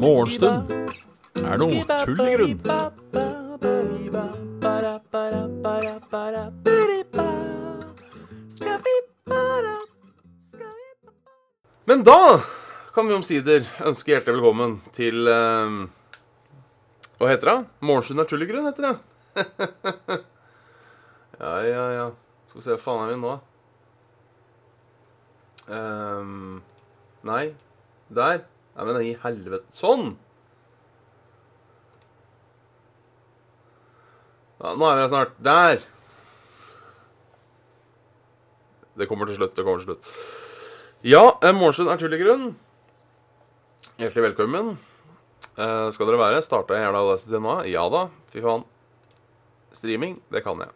Morgenstund er noe tull i grunn. Men da kan vi omsider ønske hjertelig velkommen til eh, Hva heter det? Morgenstund er tull i grunn, heter det. ja, ja, ja. Skal vi se, hva faen er vi nå? Ehm, nei. Der. Nei, men i helvete. Sånn! Ja, nå er vi her snart. Der! Det kommer til slutt. Det kommer til slutt. Ja, eh, Morgenstund er tull i grunn. Hjertelig velkommen. Eh, skal dere være? Starta jeg hele Audacity nå? Ja da. Fy faen. Streaming, det kan jeg.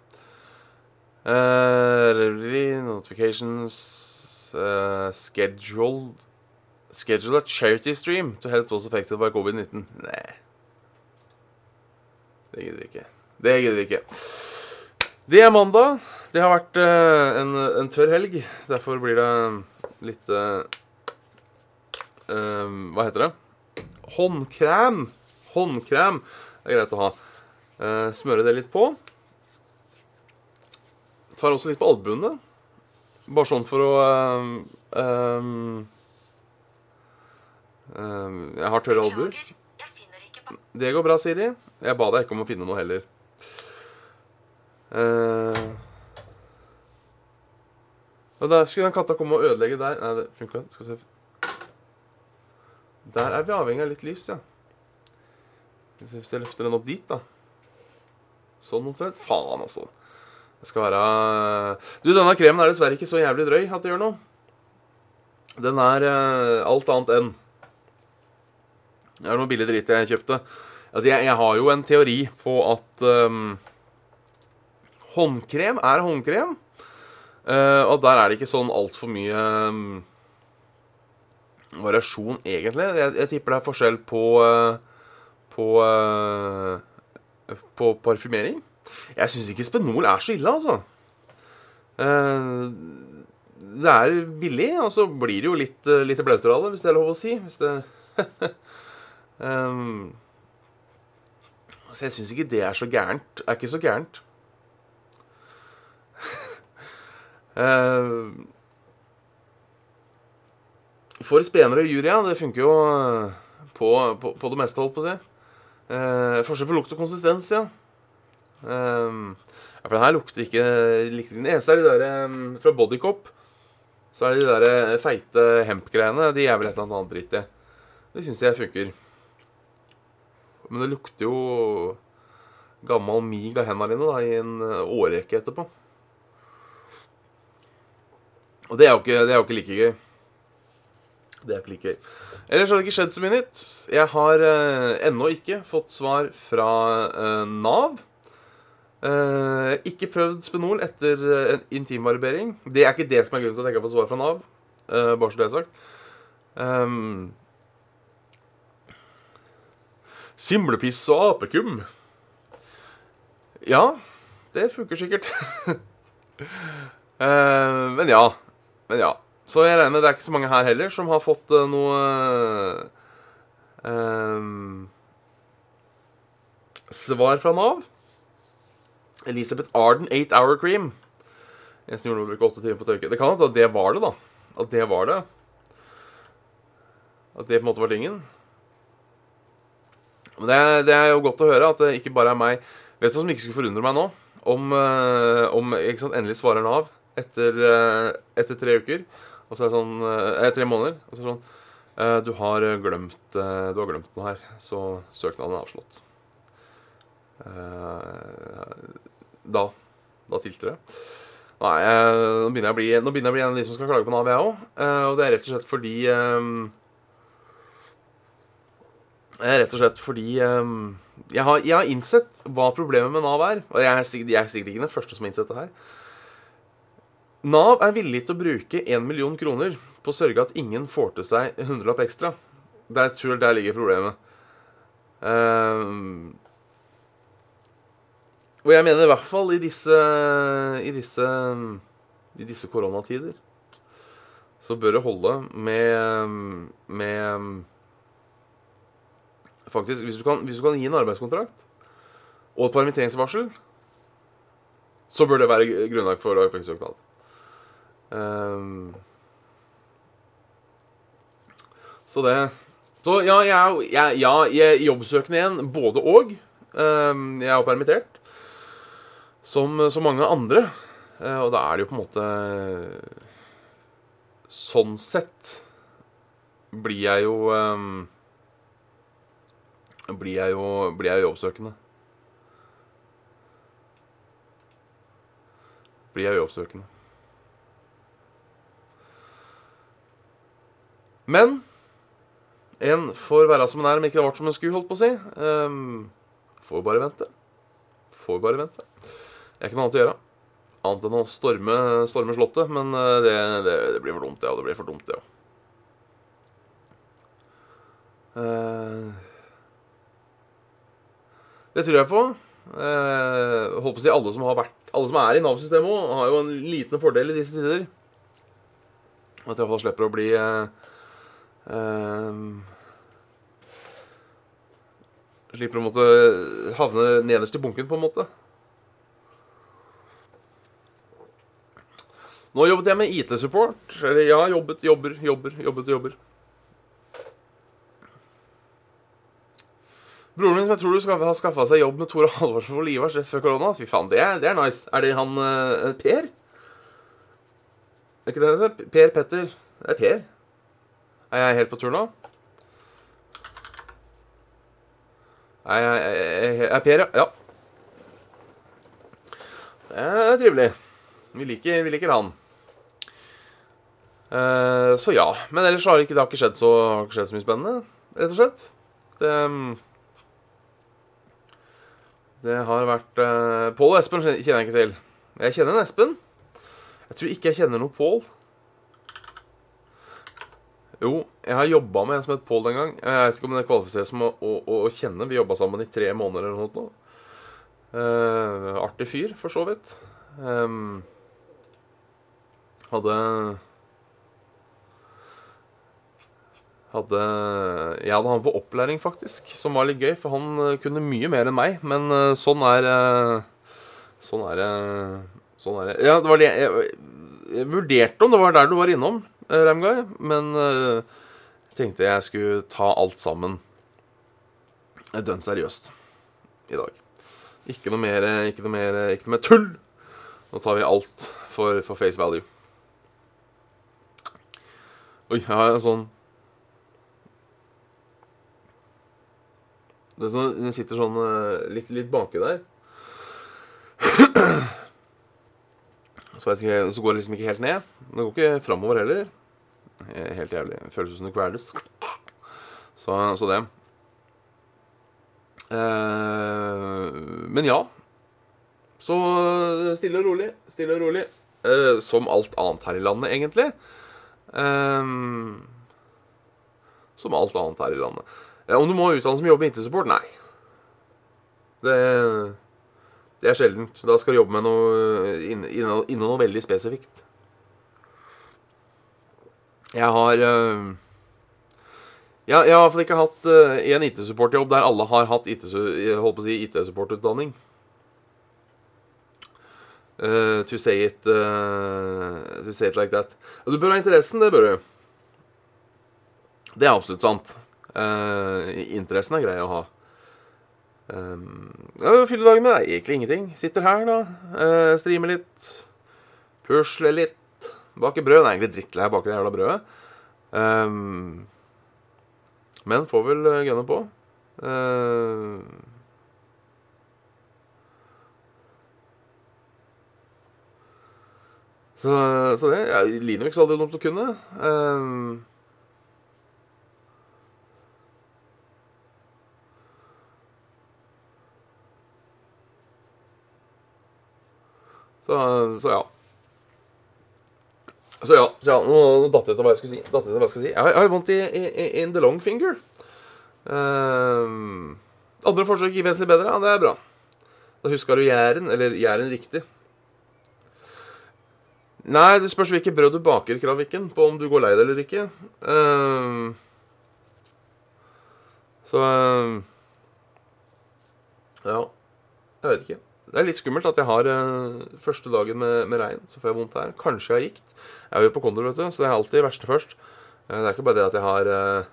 Eh, notifications eh, Scheduled Schedule a charity stream to help those affected by covid-19. Nei. Det gidder vi ikke. Det gidder vi ikke. Det er mandag. Det har vært uh, en, en tørr helg. Derfor blir det litt uh, um, Hva heter det? Håndkrem. Håndkrem det er greit å ha. Uh, smøre det litt på. Tar også litt på albuene. Bare sånn for å eh, um, um, Jeg har tørre albuer. Det går bra, Siri. Jeg ba deg ikke om å finne noe heller. Uh, der skulle den katta komme og ødelegge der. Nei, det funka. Skal vi se. Der er vi avhengig av litt lys, ja. Hvis jeg løfter den opp dit, da. Sånn omtrent. Faen, altså. Det skal være Du, denne kremen er dessverre ikke så jævlig drøy at det gjør noe. Den er eh, alt annet enn Det er noe billig dritt jeg kjøpte. Altså, jeg, jeg har jo en teori på at um, håndkrem er håndkrem. Uh, og der er det ikke sånn altfor mye um, variasjon, egentlig. Jeg, jeg tipper det er forskjell på uh, på uh, på parfymering. Jeg syns ikke Spenol er så ille, altså. Eh, det er billig, og så blir det jo litt, eh, litt blautere av det, hvis det er lov å si. Hvis det um, så jeg syns ikke det er så gærent. Er ikke så gærent. For spenere jury, ja. Det funker jo på, på, på det meste, holdt på å si. Forskjell på lukt og konsistens, ja. Ehm, ja, for den her lukter ikke like Den eneste er de der um, fra Bodycop. Så er det de der eh, feite hemp-greiene. De er vel et eller annet dritt i. Det syns jeg funker. Men det lukter jo gammel mig av hendene dine da, i en eh, årrekke etterpå. Og det er ikke, det er jo ikke like gøy. Det er ikke like gøy. Ellers har det ikke skjedd så mye nytt. Jeg har eh, ennå ikke fått svar fra eh, Nav. Eh, ikke prøvd Spenol etter eh, en intimbarbering. Det er ikke det som er grunnen til at jeg ikke har fått svar fra Nav. Uh, bare så det er sagt. Um, Simlepiss og apekum. Ja, det funker sikkert. uh, men ja. Men ja. Så jeg regner med det er ikke så mange her heller som har fått uh, noe eh, Svar fra Nav. Elisabeth Arden 8 Hour Cream. En som gjorde å bruke åtte timer på tørke. Det kan hende at det var det, da. At det var det. At det på en måte var tingen. Men det, er- det er jo godt å høre at det ikke bare er meg. Vet du hva som ikke skulle forundre meg nå? Om, eh, om sant, endelig svarer Nav etter, eh, etter tre uker. Og så er det sånn eh, Tre måneder. Og så er det sånn eh, du, har glemt, eh, du har glemt noe her, så søknaden er avslått. Eh, da Da tilter det. Nei, eh, nå begynner jeg å bli Nå jeg å bli en av de som skal klage på Nav, jeg òg. og det er rett og slett fordi eh, rett og slett fordi jeg, har, jeg har innsett hva problemet med Nav er. Og jeg er, sikkert, jeg er sikkert ikke den første som har innsett det her. Nav er villig til å bruke 1 million kroner på å sørge at ingen får til seg en hundrelapp ekstra. Der tror jeg der ligger problemet. Ehm, og jeg mener i hvert fall i disse I disse i disse koronatider, så bør det holde med, med Faktisk, hvis du, kan, hvis du kan gi en arbeidskontrakt og et permitteringsvarsel, så bør det være grunnlag for arbeidssøknad. Um, så det Så ja, jeg, jeg, ja, er jobbsøkende igjen, både og. Um, jeg er jo permittert, som så mange andre. Uh, og da er det jo på en måte Sånn sett blir jeg jo um, Blir jeg jo Blir jeg jobbsøkende. Blir jeg jobbsøkende. Men en får være som en er, om ikke det ble som en skulle, holdt på å si. Um, får bare vente. Får bare vente. Det er ikke noe annet å gjøre. Annet enn å storme, storme Slottet. Men eh, det, det, det, blir for dumt, det òg. Det blir for dumt, det òg. Uh, det tror jeg på. Uh, holdt på å si alle som vært Alle som er i Nav-systemet òg, har jo en liten fordel i disse tider. At de iallfall slipper å bli uh, uh, Slipper å måtte havne nederst i bunken, på en måte. Nå jobbet jeg med IT-support. Eller ja, jobbet, jobber, jobber, jobbet jobber. Broren min som jeg tror du skal ha skaffa seg jobb med Tore Halvorsen for Livars rett før korona. Fy faen, det er, det er nice. Er det han uh, Per? Er ikke det det? Per Petter. Det er Per. Er jeg helt på tur nå? Er, jeg, er Per, ja. Det er trivelig. Vi liker, vi liker han. Uh, så ja. Men ellers har ikke, det har ikke skjedd så, har ikke skjedd så mye spennende, rett og slett. Det um, det har vært uh, Pål og Espen kjenner jeg ikke til. Jeg kjenner en Espen. Jeg tror ikke jeg kjenner noen Pål. Jo, jeg har jobba med en som het Pål den gang. Jeg vet ikke om det kvalifiseres som å, å, å, kjenne. Vi jobba sammen i tre måneder eller noe. Uh, artig fyr, for så vidt. Um, hadde hadde, jeg hadde han på opplæring, faktisk, som var litt gøy. For han uh, kunne mye mer enn meg. Men uh, sånn er uh, Sånn er det. Sånn er det. Ja, det var det jeg, jeg, vurderte om det var der du var innom, Ramguy. Men jeg tenkte jeg skulle ta alt sammen dønn seriøst i dag. Ikke noe mer, ikke noe mer, ikke noe mer tull! Nå tar vi alt for, for face value. Oi, jeg har en sånn Den sitter sånn litt, litt baki der. Så, ikke, så, går det liksom ikke helt ned. Det går ikke framover heller. Helt jævlig. Føles som det kveles. Så, så det. Eh, men ja. Så stille og rolig. Stille og rolig. Eh, som alt annet her i landet, egentlig. Eh, som alt annet her i landet. Om du må utdanne som jobb med IT-support? Nei. Det, det, er sjeldent. Da skal du jobbe med noe innen, inn, noe veldig spesifikt. Jeg har uh, Jeg, jeg har fall ikke hatt uh, en IT-supportjobb der alle har hatt IT-supportutdanning. Uh, to say it To say it like that. Du bør ha interessen, det bør du. Det er absolutt sant. Uh, interessen er grei å ha. Um, ja, Fylle dagen med er egentlig ingenting. Sitter her, da. Uh, streamer litt. Pusler litt. Baker brød. Det er egentlig drittlei av å bake det jævla brødet. Um, men får vel gunne på. Uh, så, så, det ja, Linux er aldri dumt å kunne. Um, Så, så ja. Så ja, så ja, nå, nå datt jeg til hva jeg skulle si. Jeg skulle si. Jeg har, jeg har vondt i, i, in the long finger. Um, andre forsøk gikk vesentlig bedre. Ja, det er bra. Da huska du Jæren, eller Jæren riktig. Nei, det spørs hvilket brød du baker, Kravikken, på om du går lei deg eller ikke. Um, så um, Ja, jeg vet ikke. Det er litt skummelt at jeg har eh, første dagen med, med regn, så får jeg vondt her. Kanskje jeg har gikt. Jeg er jo på kondor, vet du, så det er alltid verste først. Eh, det er ikke bare det at jeg har eh,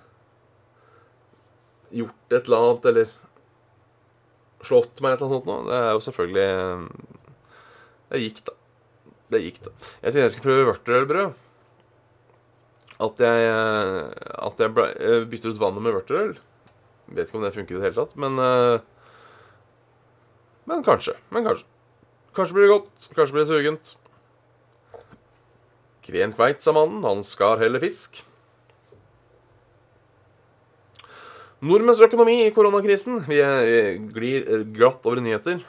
gjort et eller annet, eller slått meg eller noe sånt nå. Det er jo selvfølgelig eh, Det gikk, da. Det gikk, da. Jeg tenkte jeg skulle prøve vørterølbrød. At jeg, eh, at jeg eh, bytter ut vannet med vørterøl. Vet ikke om det funker i det hele tatt, men Men kanskje. Men kanskje. Kanskje blir det godt. Kanskje blir det sugent. Kven kveit, sa mannen. Han skar heller fisk. Nordmenns økonomi i koronakrisen. Vi glir eh, glatt over nyheter.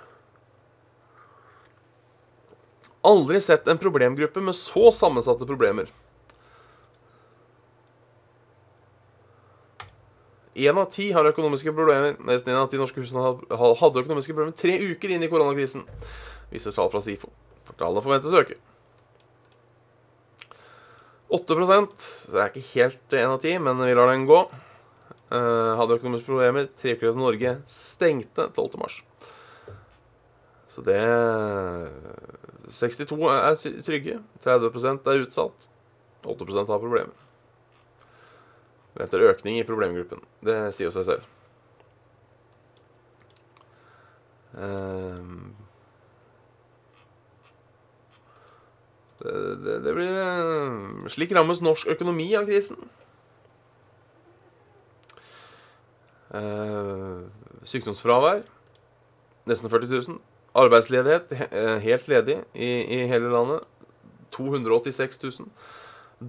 Aldri sett en problemgruppe med så sammensatte problemer. Én av ti har økonomiske problemer. Nesten én av ti norske husstander hadde økonomiske problemer tre uker inn i koronakrisen, viser tall fra SIFO. Tallene forventes å øke. 8% det er ikke helt én av ti, men vi lar den gå. Uh, hadde økonomiske problemer. Tre uker etter Norge stengte 12. mars. Så det 62 er trygge. 30 er utsatt. 8% har problemer. Venter økning i problemgruppen. Det sier jo seg selv. Ehm. det, det, det blir eh, Slik rammes norsk økonomi av krisen. Eh, sykdomsfravær nesten 40 000. Arbeidsledighet eh, helt ledig i, i hele landet 286 000.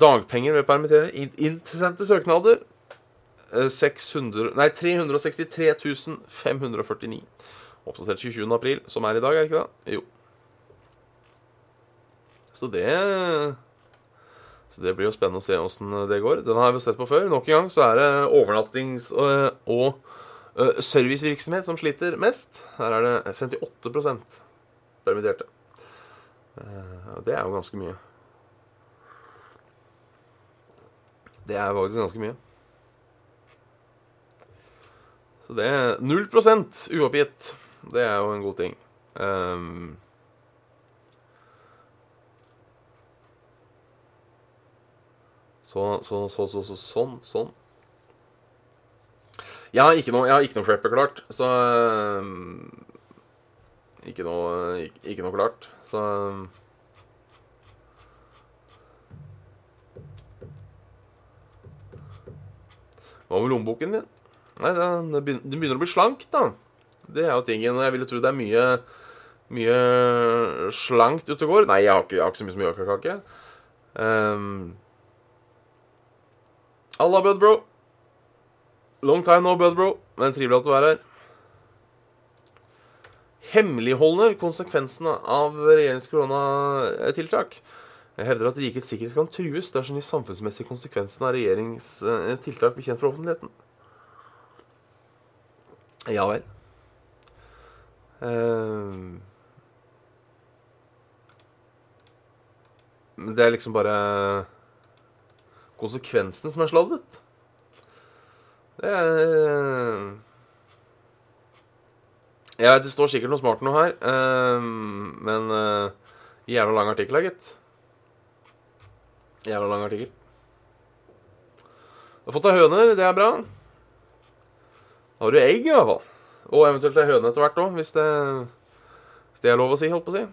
Dagpenger ved permittering. Intensente søknader eh, 600, nei, 363 549. Oppdatert 27. april, som er i dag, er det ikke det? Jo. Så det Så det blir jo spennende å se åssen det går. Den har vi sett på før. Nok en gang så er det overnattings- og, og servicevirksomhet som sliter mest. Her er det 58 permitterte. Eh, Det er jo ganske mye. Det er faktisk ganske mye. Så det er 0% uoppgitt. Det er jo en god ting. Um, så, så, så, så, så, sånn, sånn. Jeg har ikke noe, jeg har ikke noe prepper klart, så um, Ikke noe, ikke, ikke noe klart, så ehm, Hva med lommeboken din? Nei, det begynner å bli slank, da. Det er jo tingen. Jeg ville tro det er mye mye slankt ute og går. Nei, jeg har ikke, jeg har ikke så mye som mjølkekake. Um, Alla, bud, bro. Long time no, bud, bro. Men trivelig at du er her. Hemmeligholder konsekvensene av regjeringens koronatiltak. Jeg hevder at rikets sikkerhet kan trues dersom de samfunnsmessige konsekvensene av regjeringens eh, tiltak blir kjent for offentligheten. Ja vel. Uh, det er liksom bare konsekvensen som er sladdet. Det er Jeg vet det står sikkert noe smart noe her, men eh, jævla lang artikkel, gitt. Jævla lang artikkel. Du har fått deg høner, det er bra. Da har du egg, i hvert fall. Og eventuelt ei høne etter hvert òg, hvis, hvis det er lov å si, holdt på å si.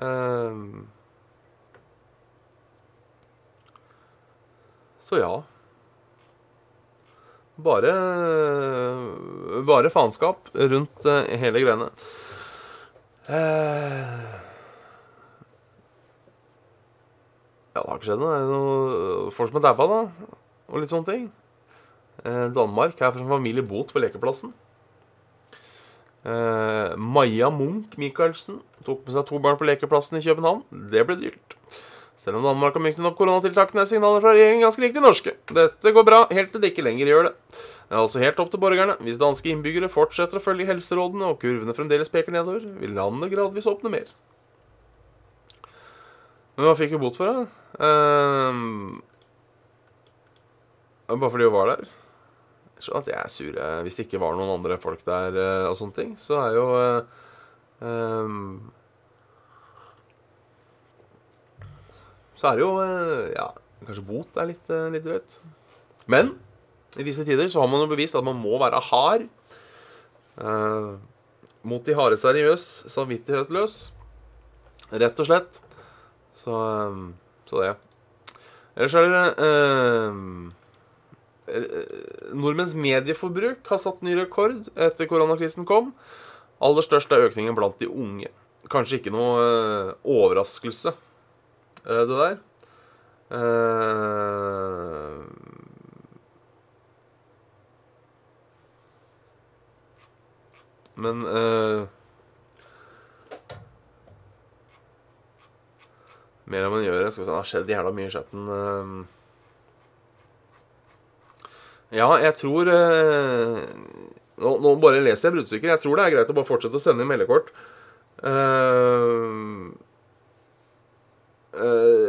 Ehm. så ja. Bare Bare faenskap rundt eh, hele greiene. Eh. Ja, det har ikke skjedd noe. Noe folk som er daua, da. Og litt sånne ting. Eh, Danmark. Her for en familie bot på lekeplassen. Eh, Maja Munch Michaelsen tok med seg to barn på lekeplassen i København. Det ble dyrt. Selv om Danmark har myknet opp koronatiltakene, er signaler fra regjeringen ganske de norske. Dette går bra, helt til det ikke lenger gjør det. Det er altså helt opp til borgerne. Hvis danske innbyggere fortsetter å følge helserådene og kurvene fremdeles peker nedover, vil landet gradvis åpne mer. Men hva fikk hun bot for, da? Ehm, bare fordi hun var der? Skjønner at jeg er sur hvis det ikke var noen andre folk der uh, og sånne ting. Så er jo uh, um, Så er det jo uh, Ja, kanskje bot er litt, eh, litt drøyt. Men i disse tider så har man jo bevist at man må være hard. Eh, mot de harde seriøs, samvittighetsløs. Rett og slett. Så, eh, så det. Ellers er det eh, eh, Nordmenns medieforbruk har satt ny rekord etter koronakrisen kom. Aller størst er økningen blant de unge. Kanskje ikke noe eh, overraskelse, eh, det der. Eh, men Mer enn man gjør Skal vi se, det har skjedd jævla mye i chatten. eh. Ja, jeg tror eh, nå, nå bare leser jeg bruddstykker. Jeg tror det er greit å bare fortsette å sende inn meldekort. Uh,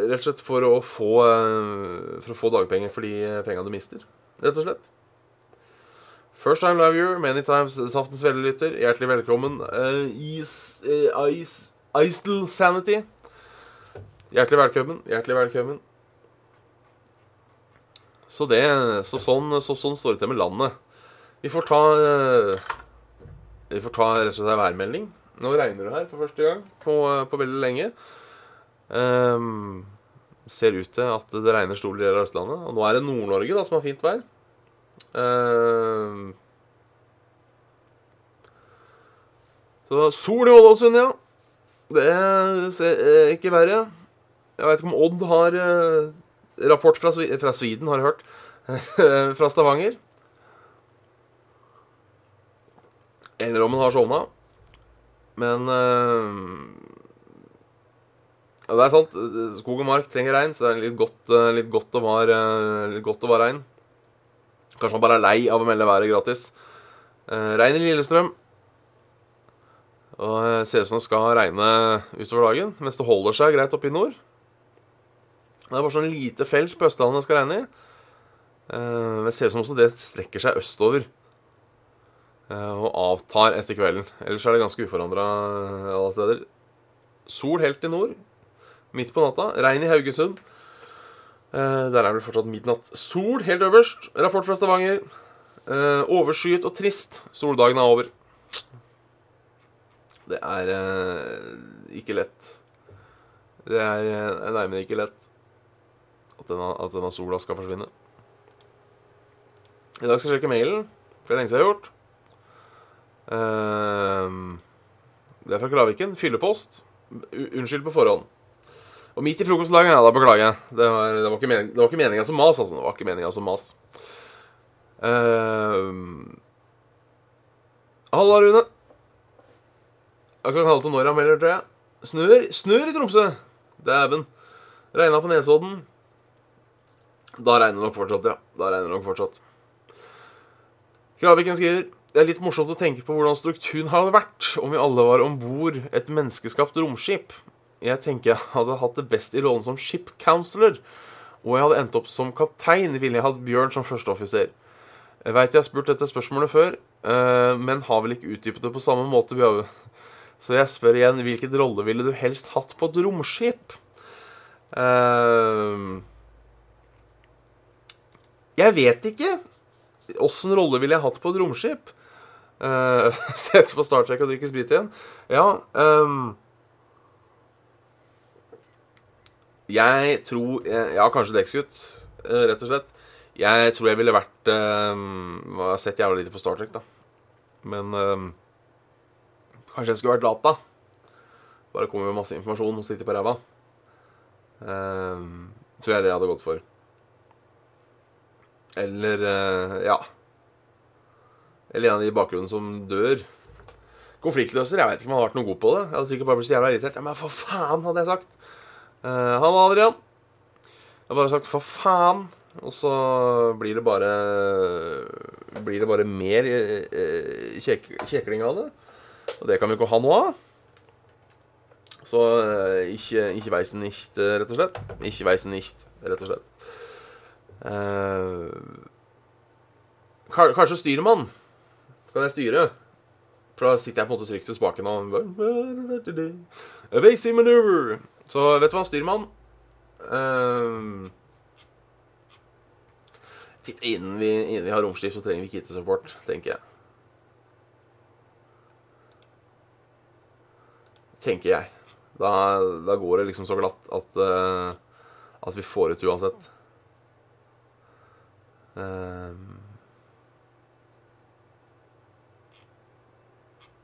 rett og slett for å få uh, For å få dagpenger for de penga du mister. Rett og slett. First time love you, many times Saftens vellytter. Hjertelig velkommen. Uh, is, Istel Sanity. Hjertelig velkommen. Hjertelig velkommen. Så det Så sånn, så, sånn står det til med landet. Vi får ta eh, Vi får ta rett og slett en værmelding. Nå regner det her for første gang på, på veldig lenge. Um, ser ut til at det regner store deler av Østlandet. Og nå er det Nord-Norge da som har fint vær. Um, så sol i Ålesund, ja. Det er ikke verre. Jeg veit ikke om Odd har eh, rapport fra, fra Sweden, har jeg hørt. fra Stavanger. Eller om han har sovna. Men eh, ja, Det er sant. Skog og mark trenger regn, så det er litt godt, eh, litt godt å være litt godt å være regn. Kanskje man bare er lei av å melde været gratis. Eh, regn i Lillestrøm. Og ser ut som det skal regne utover dagen, mens det holder seg greit oppe i nord. Det er bare sånn lite felt på Østlandet jeg skal regne i. Uh, det ser ut som også det strekker seg østover. eh, Og avtar etter kvelden. Ellers er det ganske uforandra alle steder. Sol helt i nord. Midt på natta. Regn i Haugesund. Eh, Der er det fortsatt midnatt. Sol helt øverst. Rapport fra Stavanger. Eh, Overskyet og trist. Soldagen er over. Det er eh, ikke lett. Det er nærmere ikke lett denne, at denne sola skal forsvinne. I dag skal jeg sjekke mailen. For det er lenge siden jeg har gjort. Uh, det er fra Klaviken. Fyllepost. Unnskyld på forhånd. Og midt i frokostdagen, ja, da beklager jeg. Det var, det var ikke, det var ikke meninga som mas, altså. Det var ikke meninga som mas. Uh, Halla, Rune. Akkurat halv til Norra melder, tror jeg. Snør, snør i Tromsø. Dæven. Regna på Nesodden. Da regner det nok fortsatt, ja. Da regner det nok fortsatt. Kraviken skriver Det er litt morsomt å tenke på hvordan strukturen hadde vært om vi alle var om bord et menneskeskapt romskip. Jeg tenker jeg hadde hatt det best i rollen som ship counselor. Og jeg hadde endt opp som kaptein, ville jeg hatt Bjørn som førsteoffiser. Jeg veit jeg har spurt dette spørsmålet før, eh, men har vel ikke utdypet det på samme måte. Bjørn. Så jeg spør igjen, hvilken rolle ville du helst hatt på et romskip? Eh, jeg vet ikke. Åssen rolle ville jeg hatt på et romskip? Uh, Sette på Star Trek og drikke sprit igjen? Ja um, Jeg tror eh, Ja, kanskje dekksgutt, eh, rett og slett. Jeg tror jeg ville vært um, Jeg har sett jævla lite på Star Trek, da. Men um, kanskje jeg skulle vært lata. Bare komme med masse informasjon og sitte på ræva. Um, tror jeg det hadde gått for. Eller eh, ja. Eller en av de i bakgrunnen som dør. Konfliktløser. Jeg vet ikke om han har vært noe god på det. Jeg hadde sikkert bare blitt så jævla irritert. Ja, men for faen, hadde jeg sagt. Uh, han og Adrian. Jeg hadde bare sagt for faen. Og så blir det bare Blir det bare mer uh, kjek, kjekling av det. Og det kan vi ikke ha noe av. Så uh, ikke, ikke veisen nicht, rett og slett. Ikke veisen nicht, rett og slett. Eh, ka- kanskje styrmann. Kan jeg styre? For da sitter jeg på en måte trygt ved spaken og Evasive maneuver. Så vet du hva, styrmann uh, Innen vi, innen vi har romstift så trenger vi ikke IT-support, tenker jeg. Tenker jeg. Da, da går det liksom så glatt at, uh, at vi får ut uansett. Ehm.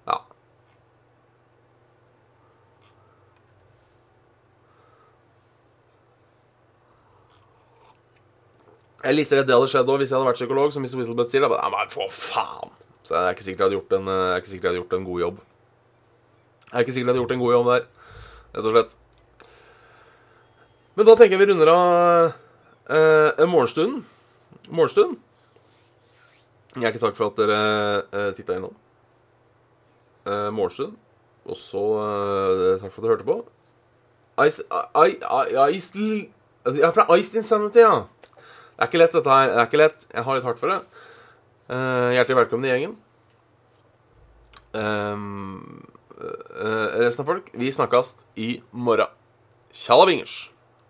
ja. Jeg er litt redd det hadde skjedd òg hvis jeg hadde vært psykolog, som Mr. Whistlebutt sier. bare, men for faen! Så jeg er ikke sikker jeg hadde gjort en, jeg hadde gjort en god jobb. Jeg er ikke sikker jeg hadde gjort en god jobb der, rett og slett. Men da tenker jeg vi runder av eh, morgenstunden. Morgenstund. Hjertelig takk for at dere eh, titta innom. Eh, morgenstund. Og så eh, takk for at dere hørte på. Ice, I, I, Ice, ja, fra Iced Insanity, ja. Det er ikke lett, dette her. Det er ikke lett. Jeg har litt hardt for det. Eh, hjertelig velkommen i gjengen. Um, resten av folk, vi snakkes i morgen. Tjalla bingers.